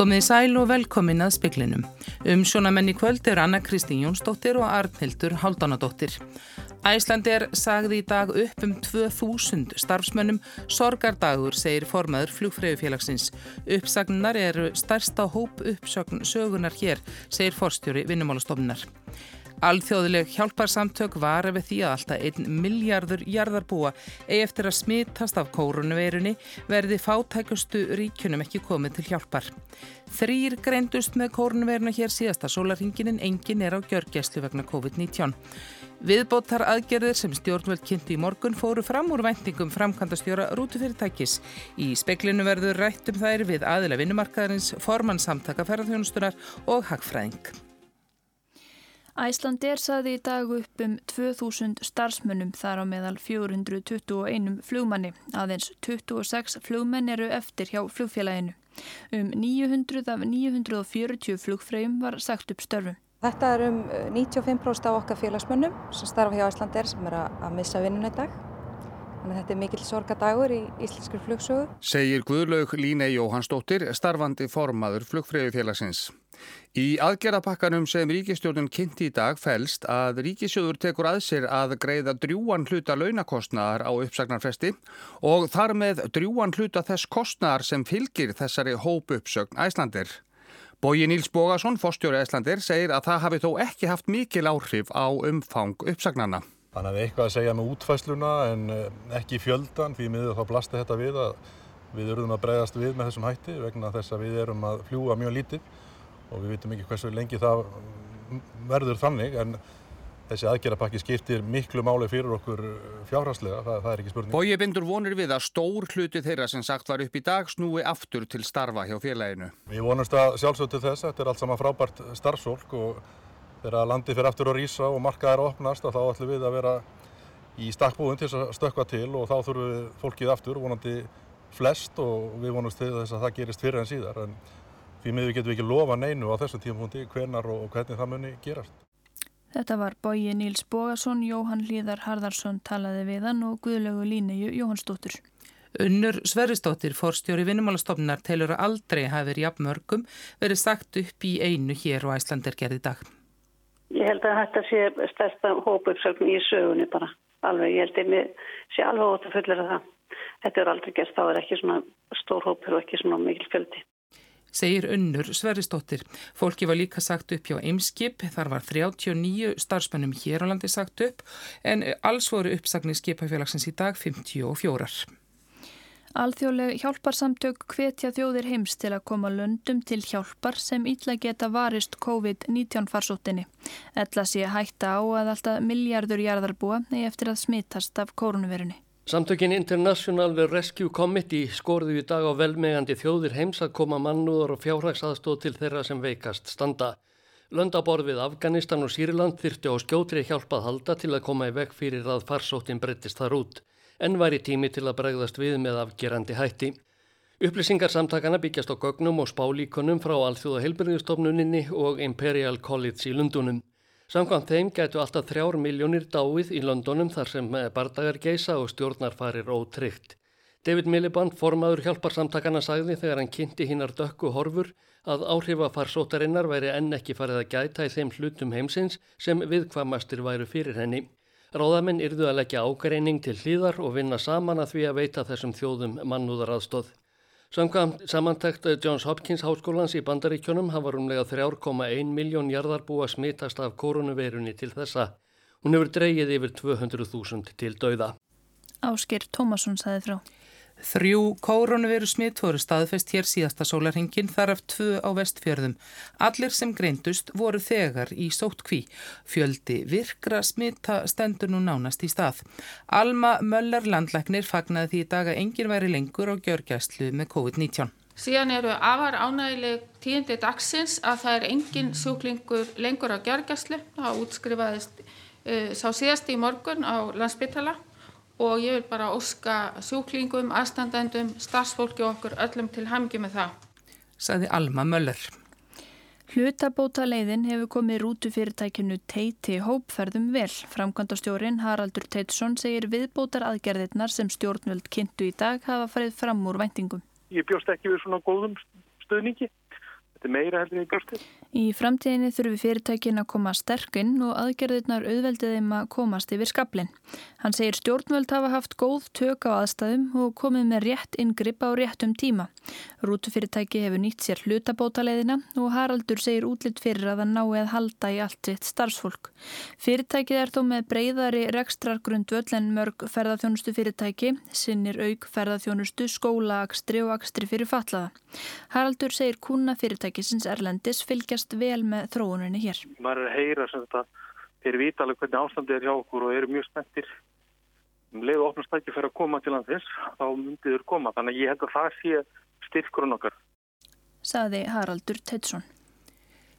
Komið í sæl og velkomin að speklinum. Um sjónamenn í kvöld er Anna Kristín Jónsdóttir og Arnhildur Haldánadóttir. Æslandir sagði í dag upp um 2000 starfsmönnum sorgardagur, segir formaður flugfræðufélagsins. Uppsagnar eru stærsta hóp uppsögn sögunar hér, segir forstjóri vinnumálastofnunar. Alþjóðileg hjálparsamtök var við því að alltaf einn miljardur jarðarbúa eigi eftir að smittast af kórunveirunni verði fátækustu ríkunum ekki komið til hjálpar. Þrýr greindust með kórunveiruna hér síðasta sólarhingin en engin er á gjörgæslu vegna COVID-19. Viðbóttar aðgerðir sem stjórnvöld kynnti í morgun fóru fram úr væntingum framkvæmdastjóra rútufyrirtækis. Í speklinu verður rættum þær við aðila vinnumarkaðarins, formann samtaka ferðarþjónustunar og hagfræðing. Æslandir saði í dag upp um 2000 starfsmönnum þar á meðal 421 flugmanni. Aðeins 26 flugmenn eru eftir hjá flugfélaginu. Um 900 af 940 flugfreyjum var sagt upp störfum. Þetta er um 95% af okkar félagsmönnum sem starfa hjá Æslandir sem er að missa vinnun í dag. Þannig að þetta er mikill sorgadagur í íslenskur flugsögu. Segir Guðlaug Línei Jóhannsdóttir, starfandi formaður flugfreyjufélagsins. Í aðgerðapakkanum sem ríkistjórnun kynnti í dag fælst að ríkisjóður tekur að sér að greiða drjúan hluta launakostnaðar á uppsagnarfesti og þar með drjúan hluta þess kostnaðar sem fylgir þessari hópu uppsögn Æslandir. Bóji Níls Bógason, fórstjóri Æslandir, segir að það hafi þó ekki haft mikil áhrif á umfang uppsagnarna. Þannig að við eitthvað að segja með útfæsluna en eh, ekki fjöldan því miður þá blasti þetta við að við erum að bregðast við með þessum hætti vegna þess að við erum að fljúa mjög lítið og við vitum ekki hversu lengi það verður þannig en þessi aðgerðarpakki skiptir miklu máli fyrir okkur fjárhastlega, það, það er ekki spurning. Bóji bindur vonir við að stór hluti þeirra sem sagt var upp í dag snúi aftur til starfa hjá félaginu. Við vonumst að sjálfsögtu þess, þetta er allt sama frábært starfsólk og þegar landi fyrir aftur að rýsa og markaðar að opnast þá ætlum við að vera í stakkbúin til að stökka til og þá þurfum við fólkið aftur, vonandi flest og við vonumst til þess að það gerist fyrir en síðar en því miður getum við ekki lofa neinu á þessu tímpunkti hvenar og hvernig það muni gerast. Þetta var bóji Níls Bógarsson, Jóhann Líðar Harðarsson talaði við hann og Guðlegu Líneju Jóhannsdóttur. Unnur Sverrisdóttir, forstjóri vinnumálastofnar, telur að aldrei hafi verið jafnmörgum verið sagt upp í einu hér og Æslandir gerði dag. Ég held að þetta sé stærsta hópuppsögn í sögunni bara alveg. Ég held að ég sé alveg ótt að fullera það. Þetta er aldrei gert, þá er ekki svona stór hópur og ekki svona mikil fjöldi. Segir unnur Sveristóttir. Fólki var líka sagt upp hjá Eimskip, þar var 39 starfsmennum hér á landi sagt upp en alls voru uppsagnir skipafélagsins í dag 54. Alþjóðleg hjálparsamtök hvetja þjóðir heims til að koma löndum til hjálpar sem ítla geta varist COVID-19 farsóttinni. Ella sé hætta á að alltaf miljardur jarðarbúa ney eftir að smittast af kórunverunni. Samtökin International Rescue Committee skorðu í dag á velmegandi þjóðir heims að koma mannúðar og fjárhagsaðstóð til þeirra sem veikast standa. Löndaborð við Afganistan og Sýriland þyrti á skjótri hjálpað halda til að koma í veg fyrir að farsóttin breyttist þar út en væri tími til að bregðast við með afgerandi hætti. Upplýsingarsamtakana byggjast á gögnum og spálíkonum frá Alþjóða heilbyrðistofnuninni og Imperial College í Lundunum. Samkvæmt þeim gætu alltaf þrjár miljónir dáið í Londonum þar sem bardagar geisa og stjórnarfarir ótryggt. David Miliband, formaður hjálparsamtakana, sagði þegar hann kynnti hinnar dökku horfur að áhrifafarsótarinnar væri enn ekki farið að gæta í þeim hlutum heimsins sem viðkvamastir væru fyrir henni. Ráðamenn yrðu að leggja ágreining til hlýðar og vinna saman að því að veita þessum þjóðum mannúðaraðstóð. Samkvæmt samantækt Johns Hopkins háskólans í bandaríkjónum hafa rúmlega 3,1 miljón jarðarbúa smitast af koronaveirunni til þessa. Hún hefur dreyið yfir 200.000 til dauða. Ásker Tómasson saði frá. Þrjú koronaviru smitt voru staðfest hér síðasta sólarhingin þar af tvö á vestfjörðum. Allir sem greindust voru þegar í sótt kví. Fjöldi virkra smitta stendur nú nánast í stað. Alma Möller landlæknir fagnaði því í dag að enginn væri lengur á gjörgæslu með COVID-19. Síðan eru afar ánægileg tíundi dagsins að það er engin sjúklingur lengur á gjörgæslu. Það útskrifaðist uh, sá síðast í morgun á landsbytala og ég vil bara óska sjúklingum, aðstandendum, starfsfólki og okkur öllum til hamngi með það. Saði Alma Möller. Hlutabóta leiðin hefur komið rútu fyrirtækinu Teiti hópferðum vel. Framkvæmdastjórin Haraldur Teitsson segir viðbótar aðgerðirnar sem stjórnvöld kynntu í dag hafa farið fram úr væntingum. Ég bjóst ekki við svona góðum stöðningi Þetta er meira heldur en í björstu. Í framtíðinni þurfi fyrirtækin að koma sterkinn og aðgerðirnar auðveldið þeim að komast yfir skablin. Hann segir stjórnvöld hafa haft góð tök á aðstæðum og komið með rétt ingripp á réttum tíma. Rútufyrirtæki hefur nýtt sér hlutabótaleiðina og Haraldur segir útlitt fyrir að það nái að halda í allt sitt starfsfólk. Fyrirtækið er þó með breyðari rekstrargrundvöld en mörg ferðarþjónustu fyrirtæki, sinnir auk ferðarþjónustu, skólaakstri og akstri fyrir fatlaða. Haraldur segir kuna fyrirtækisins Erlendis fylgja fylgjast vel með þróuninni hér. Maður er að heyra sem þetta, þeir vita alveg hvernig ástandið er hjá okkur og eru mjög spenntir. Um leið og opnast ekki fyrir að koma til landsins, þá myndið þurr koma. Þannig að ég held að það sé styrkurinn okkar. Saði Haraldur Teidsson.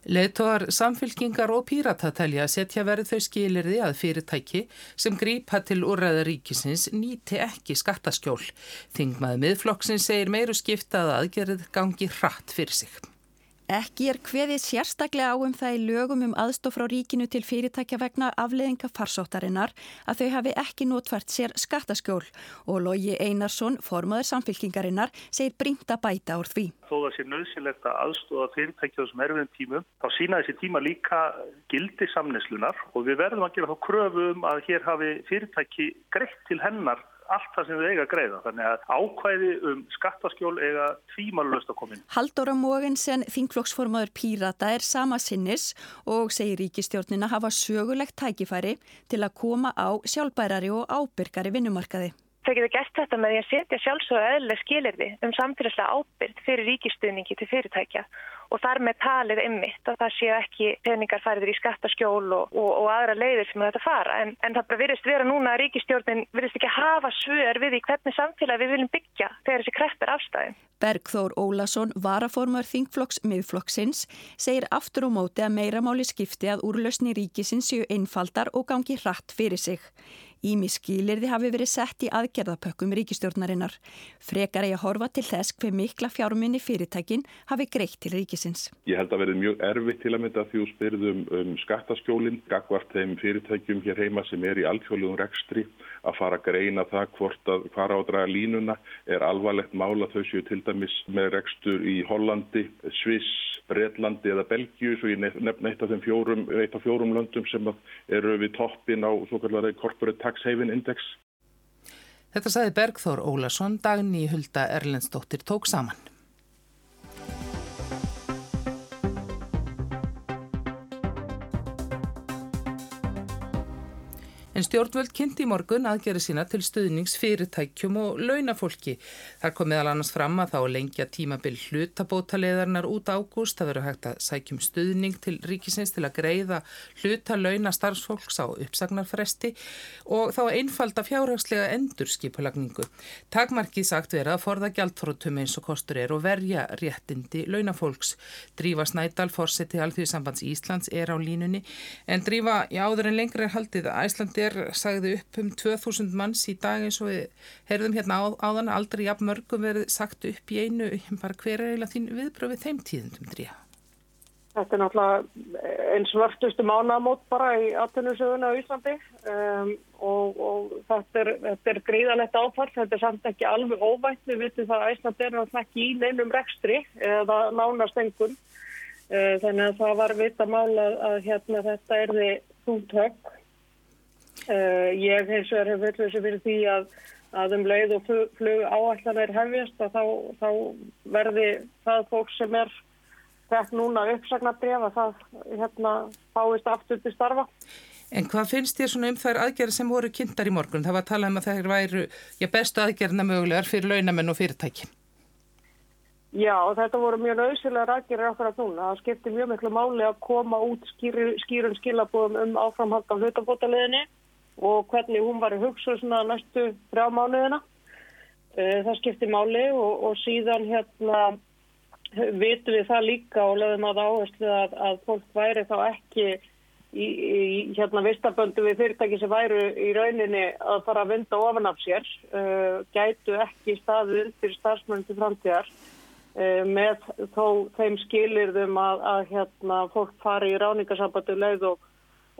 Leðtóðar samfylkingar og pírata telja að setja verið þau skilirði að fyrirtæki sem grípa til úrræða ríkisins nýti ekki skattaskjól. Þingmaði miðflokksins segir meiru skipta að aðgerið gangi hratt fyrir sig. Ekki er hveðið sérstaklega á um það í lögum um aðstof frá ríkinu til fyrirtækja vegna afleðinga farsóttarinnar að þau hafi ekki notvært sér skattaskjól og Lógi Einarsson, formaður samfélkingarinnar, segir brínt að bæta úr því. Þó það sé nöðsilegt að aðstofa fyrirtækja þessum erfiðum tímum, þá sína þessi tíma líka gildi samneslunar og við verðum að gera þá kröfum um að hér hafi fyrirtæki greitt til hennar allt það sem við eiga að greiða. Þannig að ákvæði um skattaskjól eiga tvímalust að komin. Haldóra Mógensen, þingflokksformaður Pírata, er sama sinnis og segir ríkistjórnina hafa sögulegt tækifæri til að koma á sjálfbærari og ábyrgari vinnumarkaði. Þau getur gert þetta með því að setja sjálfsögðu eðlileg skilirði um samfélagslega ábyrgd fyrir ríkistuðningi til fyrirtækja og þar með talið ymmit að það séu ekki peningar fariður í skattaskjól og, og, og aðra leiðir sem þetta fara. En, en það virðist vera núna að ríkistjórnin virðist ekki hafa svör við í hvernig samfélag við viljum byggja þegar þessi krepp er afstæðin. Bergþór Ólason, varaformar Þingflokks miðflokksins, segir aftur og móti að meiramáli skipti að úrlausni ríkisins séu einfaldar og gangi hratt fyrir sig. Ími skilirði hafi verið sett í aðgerðapökkum ríkistjórnarinnar. Frekar er að horfa til þess hver mikla fjármunni fyrirtækin hafi greitt til ríkisins. Ég held að verið mjög erfitt til að mynda því þú spyrðum um skattaskjólinn, gagvart þeim fyrirtækjum hér heima sem er í alþjóðlegum rekstri að fara að greina það hvort að fara á draga línuna er alvarlegt mála þau séu til dæmis með rekstur í Hollandi, Sviss, Breitlandi eða Belgiu svo ég nefn eitt af þeim fjórum, fjórum löndum sem eru við toppin á svo kallar corporate tax haven index. Þetta saði Bergþór Ólason daginn í Hulda Erlendsdóttir tók saman. En stjórnvöld kynnti í morgun aðgerði sína til stuðnings fyrirtækjum og launafólki. Það kom meðal annars fram að þá lengja tímabil hlutabótaleðarnar út ágúst. Það verður hægt að sækjum stuðning til ríkisins til að greiða hluta launa starfsfólks á uppsagnarfresti og þá einfalda fjárhagslega endurskipulagningu. Takmarkið sagt verið að forða gjaldfrótum eins og kostur er og verja réttindi launafólks. Drífa Snædal, fórseti Alþjóðsambands Íslands, er á línunni en Drífa, já, áður en lengri er haldið að Æslandi er sagði upp um 2000 manns í dag eins og við heyrðum hérna á, áðan. Aldrei jafn mörgum verið sagt upp í einu. Bara hver er eiginlega þín viðbröfið þeim tíðundum dríja? Þetta er náttúrulega einn svartustu mánamót bara í atvinnusöguna á Íslandi. Um, og, og þetta er, er gríðanett áfall, þetta er samt ekki alveg óvænt, við vitum það að Íslandi er náttúrulega ekki í neinum rekstri eða nánast engun uh, þannig að það var vita mála að hérna, þetta er því þúnt högg Uh, ég hef veitlösi fyrir því að, að um leið og flug, flug áallan er hefjast að þá, þá verði það fólk sem er þetta núna uppsagnardref að það hérna fáist aftur til starfa. En hvað finnst þér svona um þær aðgerði sem voru kynntar í morgun? Það var að tala um að þær væru já, bestu aðgerðina mögulegar fyrir launamenn og fyrirtæki. Já, þetta voru mjög nöðsilega aðgerðir okkar að núna. Það skipti mjög miklu máli að koma út skýrum skilabóðum um áframhald á hlutabótaleðinni og hvernig hún var í hugsa svona næstu þrjá mánuðina. Eh, það skipti máli og, og síðan hérna vitum við það líka og lögum að áherslu að, að fólk væri þá ekki í, í hérna vistaböndu við fyrirtæki sem væru í rauninni að fara að vinda ofan af sér, uh, gætu ekki staðið undir starfsmöndu til framtíðar uh, með þó þeim skilirðum að, að hérna fólk fari í ráningasambandi leið og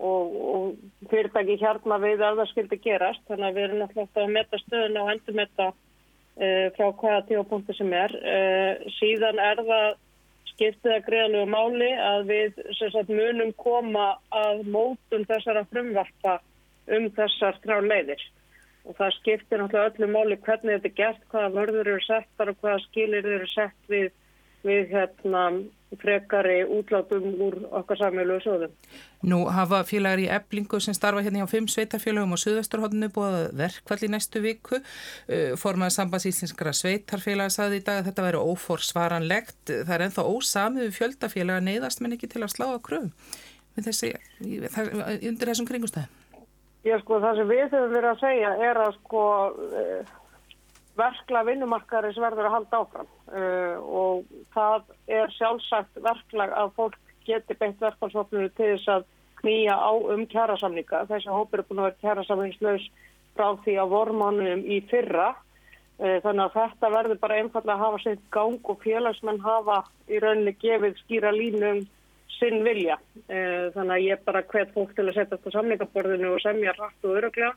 og, og fyrirtæki hérna við að það skildi gerast þannig að við erum náttúrulega að metta stöðuna og endur metta uh, frá hvaða tíapunktu sem er uh, síðan er það skiptið að greiðalegu máli að við sagt, munum koma að mótun þessara frumvarpa um þessar þrjá leiðir. Og það skiptir náttúrulega öllu máli hvernig þetta er gert, hvaða vörður eru settar og hvaða skilir eru sett við, við hérna, frekari útlátum úr okkar samjölu og sjóðum. Nú hafa félagar í eblingu sem starfa hérna hjá fimm sveitafélagum og Suðvesturhóttinu búið verkvall í næstu viku. Uh, Formaði sambandsíslinskara sveitarfélaga saði í dag að þetta væri óforsvaranlegt. Það er enþá ósamið fjöldafélaga neyðast menn ekki til að slá að kröfum undir þessum kringustæðum. Já sko það sem við höfum verið að segja er að sko uh, verkla vinnumarkaðarins verður að halda áfram uh, og það er sjálfsagt verklag að fólk geti beitt verkfallsvopnunu til þess að knýja á um kjærasamninga. Þessi hópur er búin að vera kjærasamningslaus frá því að vormánum í fyrra uh, þannig að þetta verður bara einfallega að hafa sitt gang og félagsmenn hafa í rauninni gefið skýra línum sinn vilja. Uh, þannig að ég bara hvet fólk til að setja þetta samningaborðinu og semja rætt og öruglega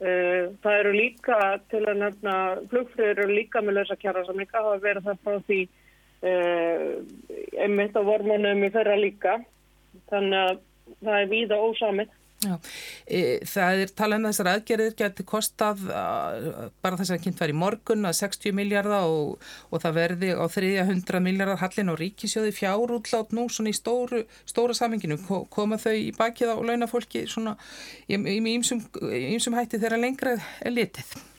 það eru líka til að nefna, flugfröður eru líka með lausa kjara líka hafa verið það frá því uh, einmitt á vormunum í þeirra líka. Þannig að það er víða ósamið. Já, e, það er talað um þessar aðgerðir getur kostað a, bara þess að kynnt var í morgun að 60 miljardar og, og það verði á 300 miljardar hallin og ríkisjóði fjárútlátt nú svona í stóru, stóra saminginu koma þau í bakið á launafólki svona í ýmsum hætti þegar lengra er litið.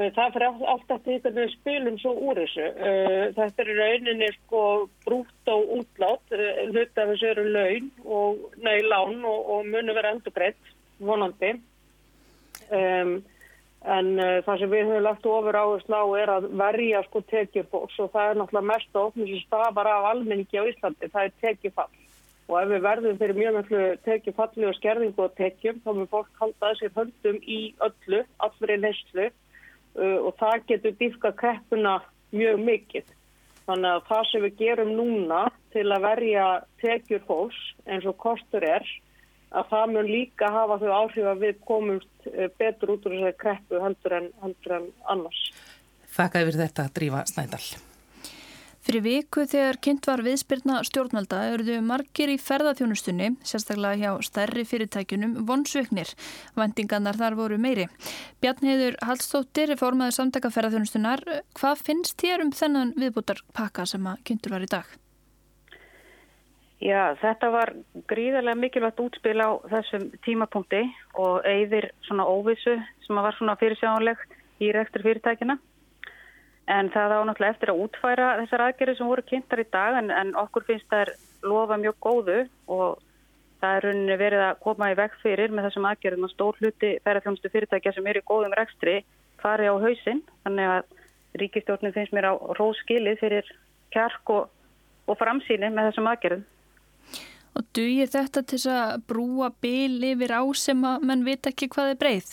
Eh, það fyrir allt eftir því hvernig við spilum svo úr þessu. Eh, þetta er rauninni sko brútt á útlát, eh, hlut af þessu eru laun og, nei, lán og, og munu vera endur breytt, vonandi. Um, en uh, það sem við höfum lagt ofur á er að verja sko tekjufólks og það er náttúrulega mest ofn sem stafar af almenningi á Íslandi, það er tekjufall. Og ef við verðum fyrir mjög mjög tekjufalli og skerðingu og tekjum, þá mun fólk halda þessir höndum í öllu, allri neyslu uh, og það getur dýfka kreppuna mjög mikið. Þannig að það sem við gerum núna til að verja tekjur fólks eins og kostur er að það mun líka hafa þau áhrif að við komumst uh, betur út úr þessari kreppu heldur en, heldur en annars. Þakka yfir þetta að drífa Snædal. Fyrir viku þegar kynnt var viðspyrna stjórnvalda eruðu margir í ferðarþjónustunni, sérstaklega hjá stærri fyrirtækjunum, vonsveiknir. Vendingarnar þar voru meiri. Bjarnheiður Hallstóttir, formaður samtaka ferðarþjónustunar, hvað finnst þér um þennan viðbútarpakka sem að kynntur var í dag? Já, þetta var gríðarlega mikilvægt útspil á þessum tímapunkti og eigðir svona óvissu sem var svona fyrirsjáðanleg í rekstur fyrirtækina. En það á náttúrulega eftir að útfæra þessar aðgerið sem voru kynntar í dag en, en okkur finnst það er lofa mjög góðu og það er rauninni verið að koma í veg fyrir með þessum aðgerðum að stór hluti ferðarþjónustu fyrirtækja sem eru í góðum rekstri fari á hausinn. Þannig að ríkistjórnum finnst mér á róskilið fyrir kjark og, og framsýni með þessum aðgerðum. Og dugir þetta til að brúa byl yfir á sem að mann veit ekki hvað er breið?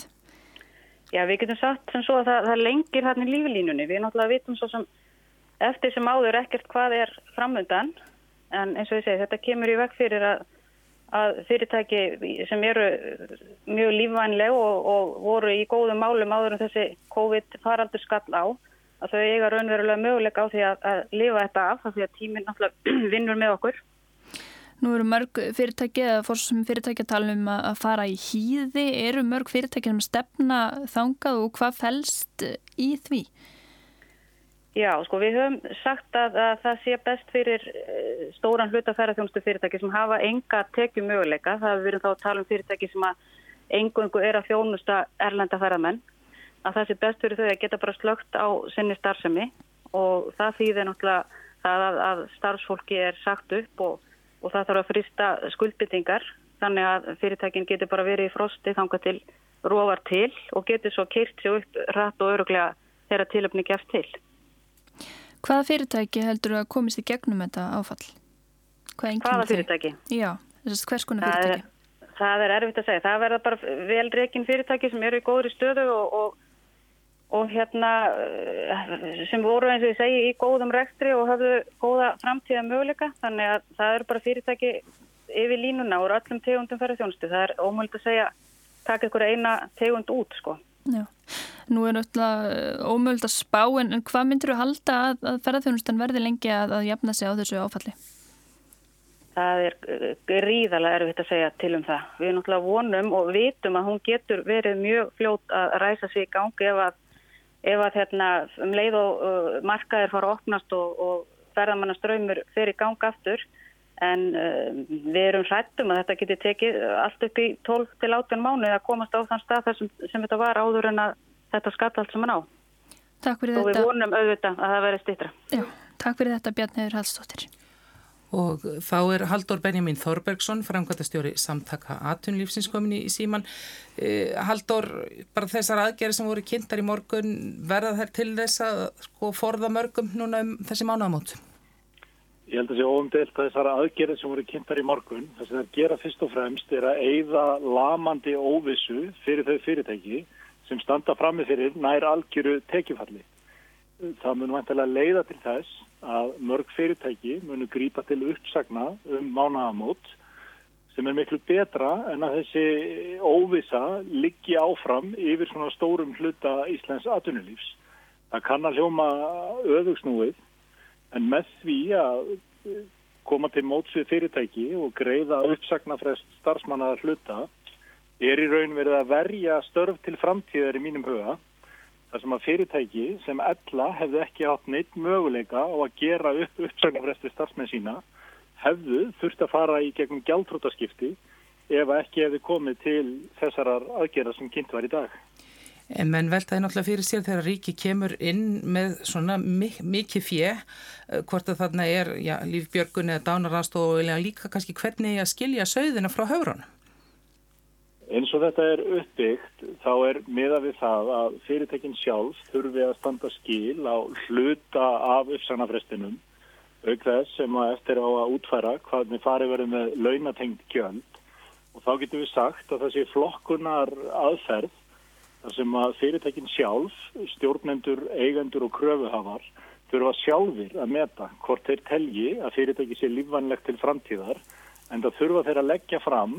Já, við getum sagt sem svo að það, það lengir hérna í líflínunni. Við náttúrulega vitum svo sem eftir sem áður ekkert hvað er framöndan en eins og ég segi þetta kemur í veg fyrir að, að fyrirtæki sem eru mjög lífvænleg og, og voru í góðum málum áður en þessi COVID faraldur skall á að þau eiga raunverulega möguleika á því að, að lifa þetta af því að tíminn náttúrulega vinnur með okkur. Nú eru mörg fyrirtæki eða fórsum fyrirtæki að tala um að fara í hýði. Eru mörg fyrirtæki sem stefna þangað og hvað fælst í því? Já, sko við höfum sagt að, að það sé best fyrir eh, stóran hlutafæraþjónustu fyrirtæki sem hafa enga tekju möguleika. Það við erum þá að tala um fyrirtæki sem að engungu er að þjónusta erlenda færamenn. Að það sé best fyrir þau að geta bara slögt á sinni starfsemi og það þýðir náttúrulega að, að starfsfólki er sagt upp og og það þarf að frista skuldbyttingar þannig að fyrirtækin getur bara verið í frosti þanga til róvar til og getur svo keirt sér upp rætt og öruglega þegar tilöfni gefst til. Hvaða fyrirtæki heldur að komist í gegnum þetta áfall? Hvað Hvaða fyrirtæki? Já, þessast hvers konar fyrirtæki? Það er, það er erfitt að segja. Það verða bara vel reygin fyrirtæki sem eru í góðri stöðu og, og og hérna eh, sem voru eins og ég segi í góðum rekstri og hafðu góða framtíða möguleika þannig að það eru bara fyrirtæki yfir línuna og öllum tegundum ferðar þjónustu það er ómöld að segja taka ykkur eina tegund út sko Já, nú er náttúrulega ómöld að spá en, hvað myndir þú halda að, að ferðarþjónustan verði lengi að, að jafna sig á þessu áfalli? Það er gríðarlega erfitt að segja til um það. Við náttúrulega vonum og vitum að hún getur verið mjög fljót að ræsa sig í gangi ef að, ef að hérna, um leið og uh, markaðir fara að opnast og, og ferðamannaströymur fer í gang aftur. En uh, við erum hrættum að þetta geti tekið allt upp í 12 til 18 mánu að komast á þann stað sem, sem þetta var áður en að þetta skall allt sem hann á. Takk fyrir og þetta. Og við vonum auðvitað að það veri stýttra. Já, takk fyrir þetta Bjarniður Hallstóttir. Og þá er Haldur Benjamin Þorbergsson, framkvæmtastjóri samtaka atunlífsins komin í síman. Eh, Haldur, bara þessar aðgerði sem voru kynntar í morgun, verða þær til þess að sko, forða mörgum núna um þessi mánuðamót? Ég held að það sé óumdelt að þessar aðgerði sem voru kynntar í morgun, þess að það gera fyrst og fremst er að eigða lamandi óvissu fyrir þau fyrirtæki sem standa frammi fyrir nær algjöru tekifalli. Það mun vantilega leiða til þess að mörg fyrirtæki munu grípa til uppsagna um mánagamót sem er miklu betra en að þessi óvisa liggi áfram yfir svona stórum hluta Íslands atvinnulífs. Það kann að hljóma öðugsnúið en með því að koma til mótsvið fyrirtæki og greiða uppsagna frest starfsmannaðar hluta er í raun verið að verja störf til framtíðar í mínum huga þar sem að fyrirtæki sem ella hefðu ekki hatt neitt möguleika á að gera upp uppsagnarfresti starfsmenn sína hefðu þurft að fara í gegnum gjaldrótaskipti ef ekki hefði komið til þessarar aðgerða sem kynnt var í dag. En menn veltaði náttúrulega fyrir sér þegar ríki kemur inn með svona mik mikið fjö, hvort að þarna er já, lífbjörgun eða dánarast og líka kannski hvernig að skilja söðina frá höfrunum. Eins og þetta er uppbyggt þá er miða við það að fyrirtekin sjálf þurfi að standa skil á hluta af uppsagnafrestinum auk þess sem að eftir á að útfæra hvað með farið verið með launatengt gjöld. Og þá getur við sagt að það sé flokkunar aðferð þar sem að fyrirtekin sjálf, stjórnendur, eigendur og kröfuhafar þurfa sjálfur að meta hvort þeir telji að fyrirteki sé lífvænlegt til framtíðar en það þurfa þeir að leggja fram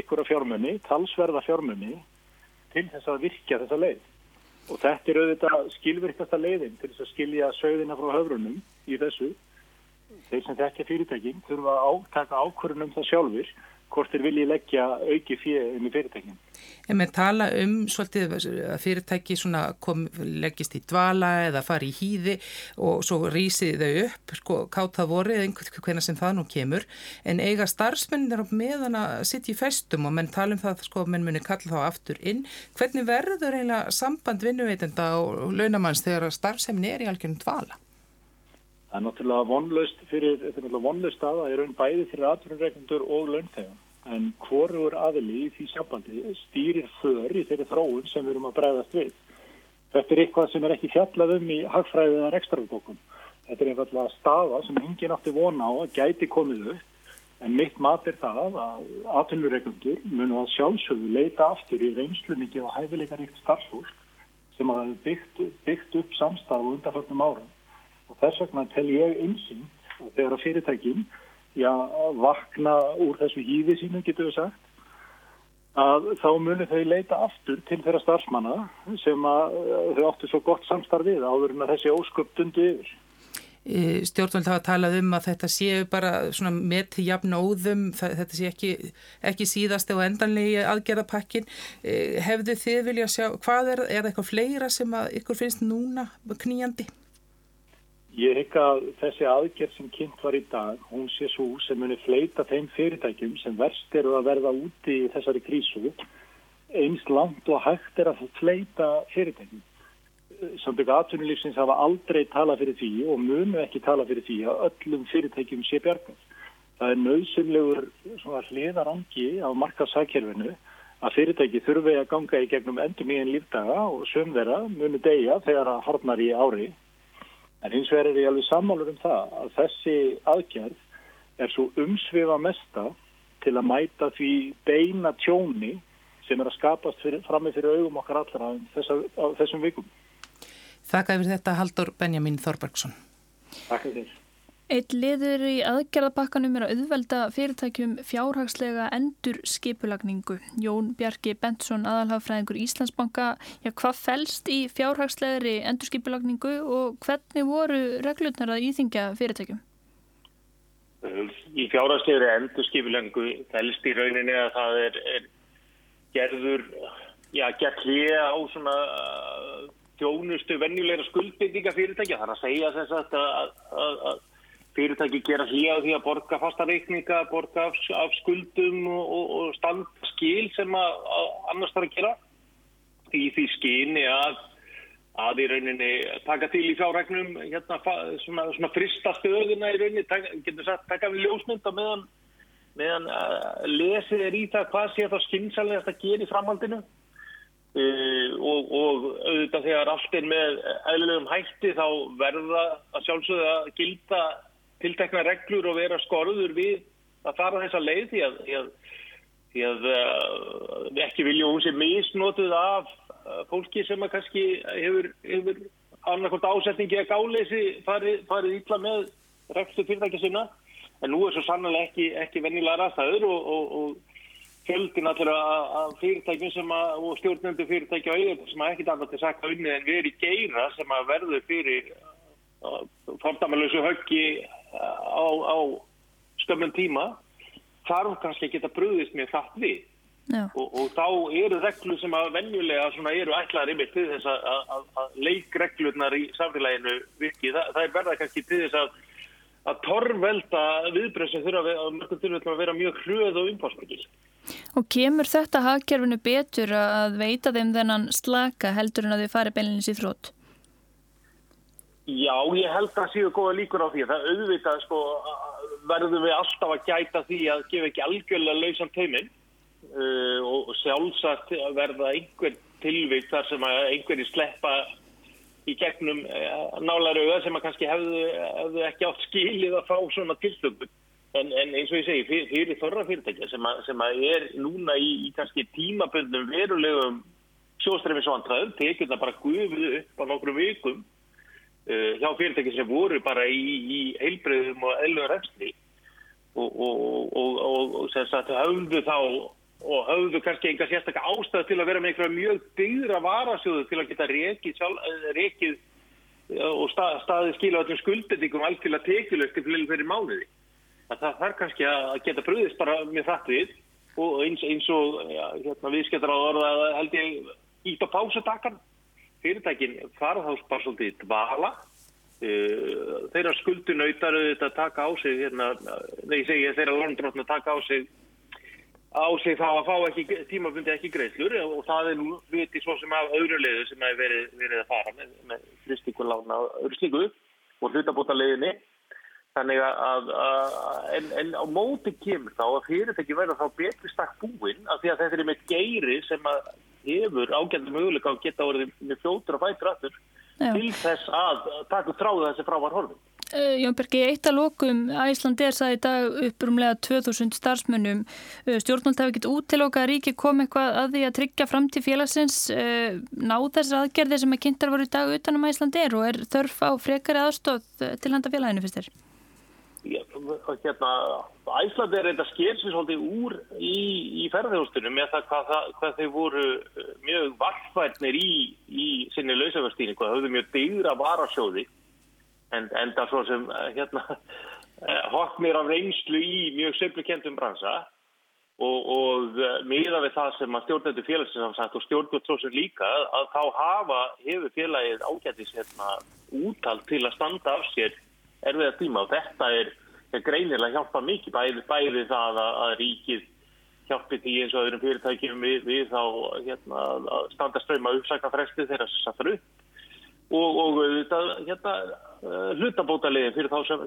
ykkur af fjármunni, talsverða fjármunni til þess að virkja þessa leið. Og þetta er auðvitað skilvirkasta leiðin til þess að skilja sögðina frá höfrunum í þessu. Þeir sem þekkja fyrirtækin þurfa að taka ákvörunum það sjálfur hvort þeir vilji leggja auki fyrir um í fyrirtækin. En með tala um svolítið að fyrirtæki kom, leggist í dvala eða fari í hýði og svo rýsið þau upp, sko, kátt það voru eða einhvern veginn sem það nú kemur, en eiga starfsmennir meðan að sitja í festum og menn tala um það, sko, menn muni kalla þá aftur inn. Hvernig verður eiginlega samband vinnuveitenda og launamanns þegar starfsemni er í algjörnum dvala? Það er náttúrulega vonlaust fyrir, þetta er náttúrulega vonlaust að það er raun bæði fyrir atvinnureikundur og launþegar. En hvorur aðili í því sambandi stýrir för í þeirri þróun sem við erum að bregðast við. Þetta er eitthvað sem er ekki fjallað um í hagfræðiðar ekstrafbókum. Þetta er einfallega staða sem enginn átti vona á að gæti komið upp. En mitt mat er það að atvinnureikundur munu að sjálfsögðu leita aftur í reynslunni og hæfileikaríkt starfsfólk sem hafa byggt, byggt upp samstaf og undarförnum árum. Þess vegna tel ég einsinn að þegar að fyrirtækinn já, vakna úr þessu hýði sínu, getur við sagt, að þá munir þau leita aftur til þeirra starfsmanna sem að þau áttu svo gott samstarf við áður en að þessi ósköp dundu yfir. Stjórnvöld hafa talað um að þetta séu bara með til jafn óðum, þetta sé ekki, ekki síðast og endanlegi aðgerðapakkin. Hefðu þið vilja sjá, hvað er, er eitthvað fleira sem ykkur finnst núna kníjandi? Ég hygg að þessi aðgerð sem kynnt var í dag, hún sé svo sem muni fleita þeim fyrirtækjum sem verst eru að verða úti í þessari krísu eins langt og hægt er að fleita fyrirtækjum. Samtöku atvinnulífsins hafa aldrei talað fyrir því og munu ekki talað fyrir því að öllum fyrirtækjum sé bjargast. Það er nöðsynlegur hliðarangi á markasækjörfinu að fyrirtæki þurfi að ganga í gegnum endur mjög lífdaga og sömverða munu degja þegar það hornar í ári. En hins vegar er ég alveg sammálur um það að þessi aðgerð er svo umsvifa mesta til að mæta því beina tjóni sem er að skapast fyrir, frammi fyrir augum okkar allra þessa, á þessum vikum. Þakka yfir þetta Haldur Benjamin Þorbergsson. Takk fyrir. Eitt liður í aðgerðabakkanum er að auðvelda fyrirtækjum fjárhagslega endur skipulagningu. Jón Bjarki Bentsson, aðalhagfræðingur Íslandsbanka, já, hvað fælst í fjárhagslegri endur skipulagningu og hvernig voru reglurnar að íþingja fyrirtækjum? Í fjárhagslegri endur skipulagningu fælst í rauninni að það er, er gerður, já, gert hljega á svona þjónustu venjulegra skuldbindinga fyrirtækja. Það er að segja þess að, að, að fyrirtæki gera hlýja því að borga fasta reikninga, borga af, af skuldum og, og, og standskil sem að, að annars þarf að gera. Í því skyni að, að í rauninni taka til í fjárregnum hérna, svona, svona frista stöðuna í rauninni, taka, getur sagt, taka við ljósmynda meðan, meðan uh, lesið er í það hvað sé það skynsalegast að gera í framhaldinu. Uh, og, og auðvitað þegar allt er með eðlulegum hætti þá verða að sjálfsögða gilda tiltekna reglur og vera skorður við að fara þessa leið því að, því að, því að uh, ekki vilja hún sé misnótuð af uh, fólki sem að kannski hefur, hefur annarkort ásetningi að gáleysi farið, farið ítla með rekstur fyrirtækja sinna. En nú er svo sannlega ekki, ekki vennilega ræðstæður og, og, og fjöldin allir að fyrirtækjum sem að, og stjórnendu fyrirtækja sem að ekkit annað til sakka unni en veri geira sem að verður fyrir uh, fordæmalösu höggi á, á skömmun tíma þarf kannski að geta bröðist með það við og, og þá eru reglur sem að venjulega eru ætlaðar yfir til þess að, að leikreglurnar í samfélaginu virki, Þa, það er verða kannski til þess að að torrvelda viðbröð sem þurfa að, að, að vera mjög hröð og umpásmikil. Og kemur þetta hagkerfinu betur að veita þeim þennan slaka heldur en að þau fari beilinins í þrótt? Já, ég held að séu góða líkur á því. Það auðvitað sko, verðum við alltaf að gæta því að gefa ekki algjörlega lausan teiminn uh, og sjálfsagt verða einhver tilvík þar sem að einhverji sleppa í gegnum uh, nálarauða sem að kannski hefðu, hefðu ekki átt skilið að fá svona tilstöngum. En, en eins og ég segi, fyrir, fyrir þorra fyrirtækja sem, sem að er núna í, í kannski tímaböndum verulegum sjóstræmisvandræðum, tekjum það bara guðuð upp á nokkru vikum hjá fyrirtæki sem voru bara í, í heilbreyðum og eðlum refsni og, og, og, og sagt höfðu þá og höfðu kannski einhver sérstaklega ástæð til að vera með einhverja mjög dygra varasjóðu til að geta rekið, rekið og stað, staðið skila öllum skuldendingum algjörlega tekjulöfti fyrir mánuði. Það þarf kannski að geta bröðist bara með það við og eins, eins og ja, hérna, viðskiptar á orða held ég ítt á pásutakkan fyrirtækin fara þá bara svolítið dvala. Uh, þeirra skuldunautar auðvitað taka á sig hérna, þegar ég segi þeirra lóndrótna taka á sig á sig þá að fá ekki tímabundi ekki greiðslur og það er nú viti svo sem af öðru leiðu sem hefur verið, verið að fara með, með fristíkulána öðru slíku. Og hlutabóta leiðinni þannig að, að en, en á móti kemur þá að fyrirtæki verða þá betri stakk búinn af því að þetta er með geiri sem að hefur ágændum möguleika að geta orðið með fljótur og fætur aftur til þess að taka tráðu þessi frávar horfum. Uh, Jón Bergi, eitt að lókum Æsland er í dag upprumlega 2000 starfsmönnum. Uh, Stjórnvöld hafi ekkert út til okkar að ríki kom eitthvað að því að tryggja fram til félagsins uh, ná þessar aðgerðir sem að kynntar voru í dag utanum Æsland er og er þörf á frekari aðstóð til handa félaginu fyrst þér? Hérna, Æsland er reynda skilsins svolítið úr í, í ferðarhjóstunum með það hvað, það hvað þeir voru eh, mjög varfærnir í, í sinni lausafjárstýningu það höfðu mjög dyra varasjóði en, en það svo sem eh, hérna, eh, hoknir af reynslu í mjög söflukendum bransa og, og miða við það sem að stjórnendur félagsins hafa sagt og stjórnvöld svo sem líka að þá hafa hefur félagið ágætis hérna, útalt til að standa af sér erfiða tíma og þetta er greinilega hjálpa mikið bæði, bæði það að, að ríkið hjálpi því eins og öðrum fyrirtækjum við, við þá hérna, að standa ströma uppsaka fresti þeirra sem sattur upp og, og þetta hérna, eh, hlutabótaliðin fyrir þá sem,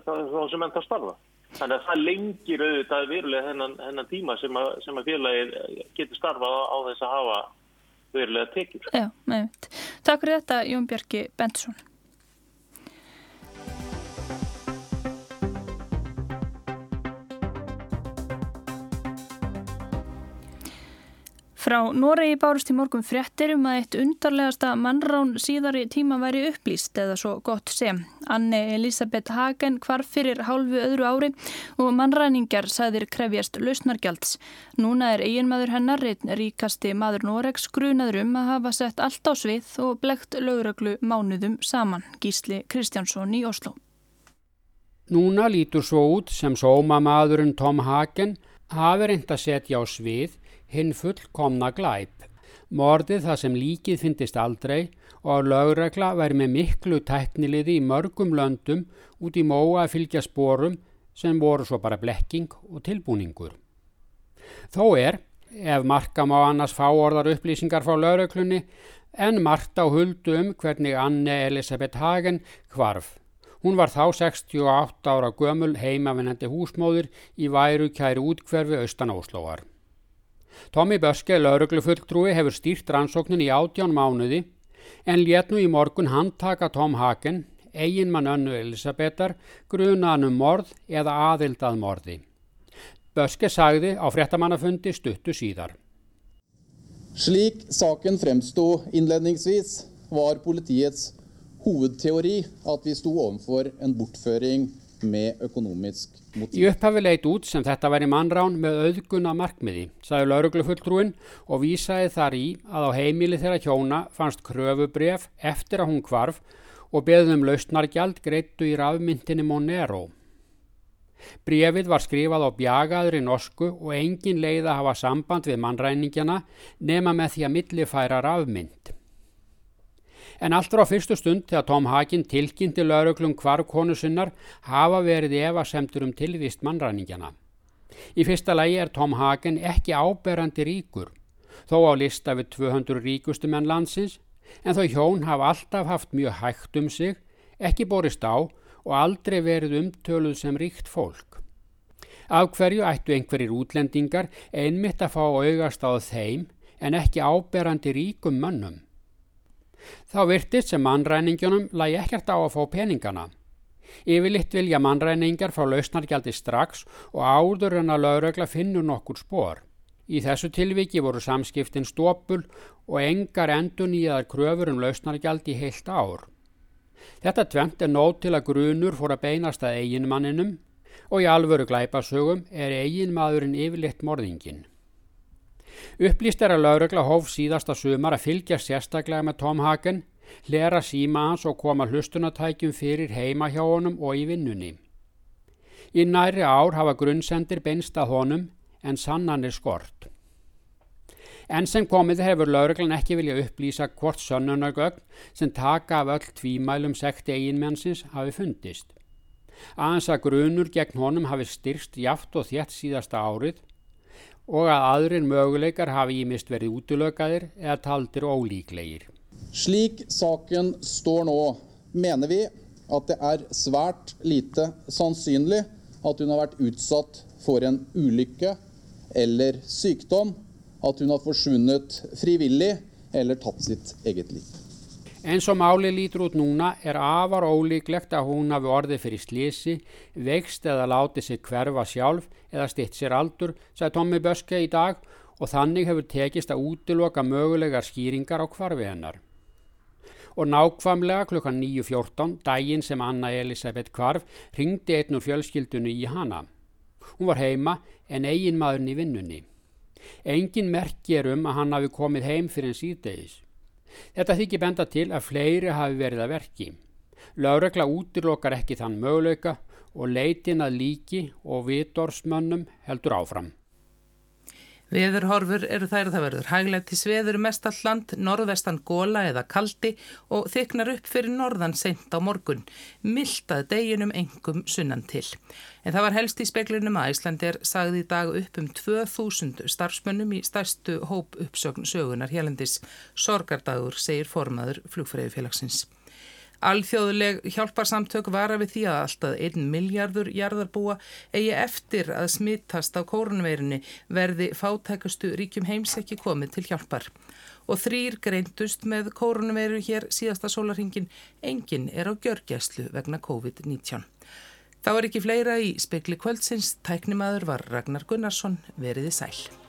sem enn það starfa. Þannig að það lengir auðvitað verulega hennan, hennan tíma sem að, sem að félagið getur starfað á, á þess að hafa verulega tekjur. Já, nefnt. Takk fyrir þetta Jón Björki Bentsson. Frá Noregi bárust í morgun fréttir um að eitt undarlegasta mannrán síðari tíma væri upplýst eða svo gott sem. Anne Elisabeth Hagen hvarf fyrir hálfu öðru ári og mannræningjar sæðir krefjast lausnargjalds. Núna er eiginmaður hennar, einn ríkasti maður Noregs, grunaður um að hafa sett allt á svið og blegt lögröglu mánuðum saman. Gísli Kristjánsson í Oslo. Núna lítur svo út sem sóma maðurinn Tom Hagen hafi reynd að setja á svið hinn fullkomna glæp. Mordið það sem líkið fyndist aldrei og lögregla væri með miklu tækniliði í mörgum löndum út í móa að fylgja sporum sem voru svo bara blekking og tilbúningur. Þó er, ef marka má annars fá orðar upplýsingar frá lögreglunni, en margt á huldu um hvernig Anne Elisabeth Hagen hvarf. Hún var þá 68 ára gömul heimavinnandi húsmóður í væru kæri útkverfi austan Óslóar. Tommy Böske, lauruglufulltrúi, hefur stýrt rannsóknin í átján mánuði en létt nú í morgun handtaka Tom Hagen, eiginmann önnu Elisabetar, grunaðan um morð eða aðildað morði. Böske sagði á fréttamannafundi stuttu síðar. Slik saken fremstod innledningsvis var politiets hovedteori at vi sto ovenfor en bortføring með ökonomisk motiv. Í upphafi leit út sem þetta væri mannrán með auðguna markmiði, sagði lauruglufulltrúin og vísaði þar í að á heimili þeirra hjóna fannst kröfubref eftir að hún kvarf og beðum lausnargjald greittu í rafmyndinni Monero. Brefið var skrifað á bjagaður í norsku og engin leið að hafa samband við mannræningjana nema með því að millifæra rafmynd. En allt frá fyrstu stund þegar Tom Hagen tilkynnti lauruglum hvarf konu sinnar hafa verið evasemtur um tilvist mannræningjana. Í fyrsta lægi er Tom Hagen ekki áberandi ríkur, þó á lista við 200 ríkustu menn landsins, en þau hjón hafa alltaf haft mjög hægt um sig, ekki borist á og aldrei verið umtöluð sem ríkt fólk. Af hverju ættu einhverjir útlendingar einmitt að fá augast á þeim en ekki áberandi ríkum mönnum? Þá virtist sem mannræningunum lagi ekkert á að fá peningana. Yfirlitt vilja mannræningar fá lausnargjaldi strax og áður en að laurögla finnur nokkur spór. Í þessu tilviki voru samskiptin stópul og engar endun í að kröfur um lausnargjaldi heilt ár. Þetta tvent er nót til að grunur fór að beinast að eiginmanninum og í alvöru glæpasögum er eiginmaðurinn yfirlitt morðingin. Upplýst er að laurugla hóf síðasta sumar að fylgja sérstaklega með Tom Hagen, hlera síma hans og koma hlustunatækjum fyrir heima hjá honum og í vinnunni. Í næri ár hafa grunnsendir beinst að honum en sannan er skort. En sem komið hefur lauruglan ekki vilja upplýsa hvort sönnunargögn sem taka af öll tvímælum sekti eiginmennsins hafi fundist. Aðeins að grunur gegn honum hafi styrst jaft og þétt síðasta árið og að aðrir möguleikar hafi ímist verið útlökaðir eða taldir ólíklegir. Slik saken står nå, mener vi at det er svært lite sannsynlig at hun har vært utsatt for en ulykke eller sykdom, at hun har forsvunnet frivillig eller tatt sitt eget liv. Eins og máli lítur út núna er afar ólíklegt að hún hafi orðið fyrir slísi, veikst eða látið sér hverfa sjálf eða stitt sér aldur, sagði Tommi Böske í dag og þannig hefur tekist að útiloka mögulegar skýringar á kvarfi hennar. Og nákvamlega klukkan 9.14, daginn sem Anna Elisabeth kvarf, ringdi einn úr fjölskyldunni í hana. Hún var heima en eigin maðurinn í vinnunni. Engin merk er um að hann hafi komið heim fyrir en síðdegis. Þetta þykir benda til að fleiri hafi verið að verki. Láregla útilokkar ekki þann möguleika og leitin að líki og vitorsmönnum heldur áfram. Veðurhorfur eru þær það verður hæglega til sveður mestal land, norðvestan góla eða kaldi og þyknar upp fyrir norðan sent á morgun, miltað deginum engum sunnan til. En það var helst í speklinum að Íslandir sagði í dag upp um 2000 starfsmönnum í stærstu hóp uppsögn sögunar helendis. Sorgardagur segir formaður flugfræðifélagsins. Alþjóðuleg hjálparsamtök vara við því að alltaf 1 miljardur jarðarbúa eigi eftir að smittast á kórnveirinu verði fátækustu ríkjum heims ekki komið til hjálpar. Og þrýr greintust með kórnveiru hér síðasta sólarhingin, engin er á gjörgjæslu vegna COVID-19. Það var ekki fleira í spekli kvöldsins, tæknimaður var Ragnar Gunnarsson, veriði sæl.